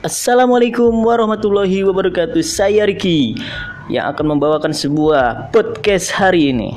Assalamualaikum warahmatullahi wabarakatuh. Saya Riki yang akan membawakan sebuah podcast hari ini.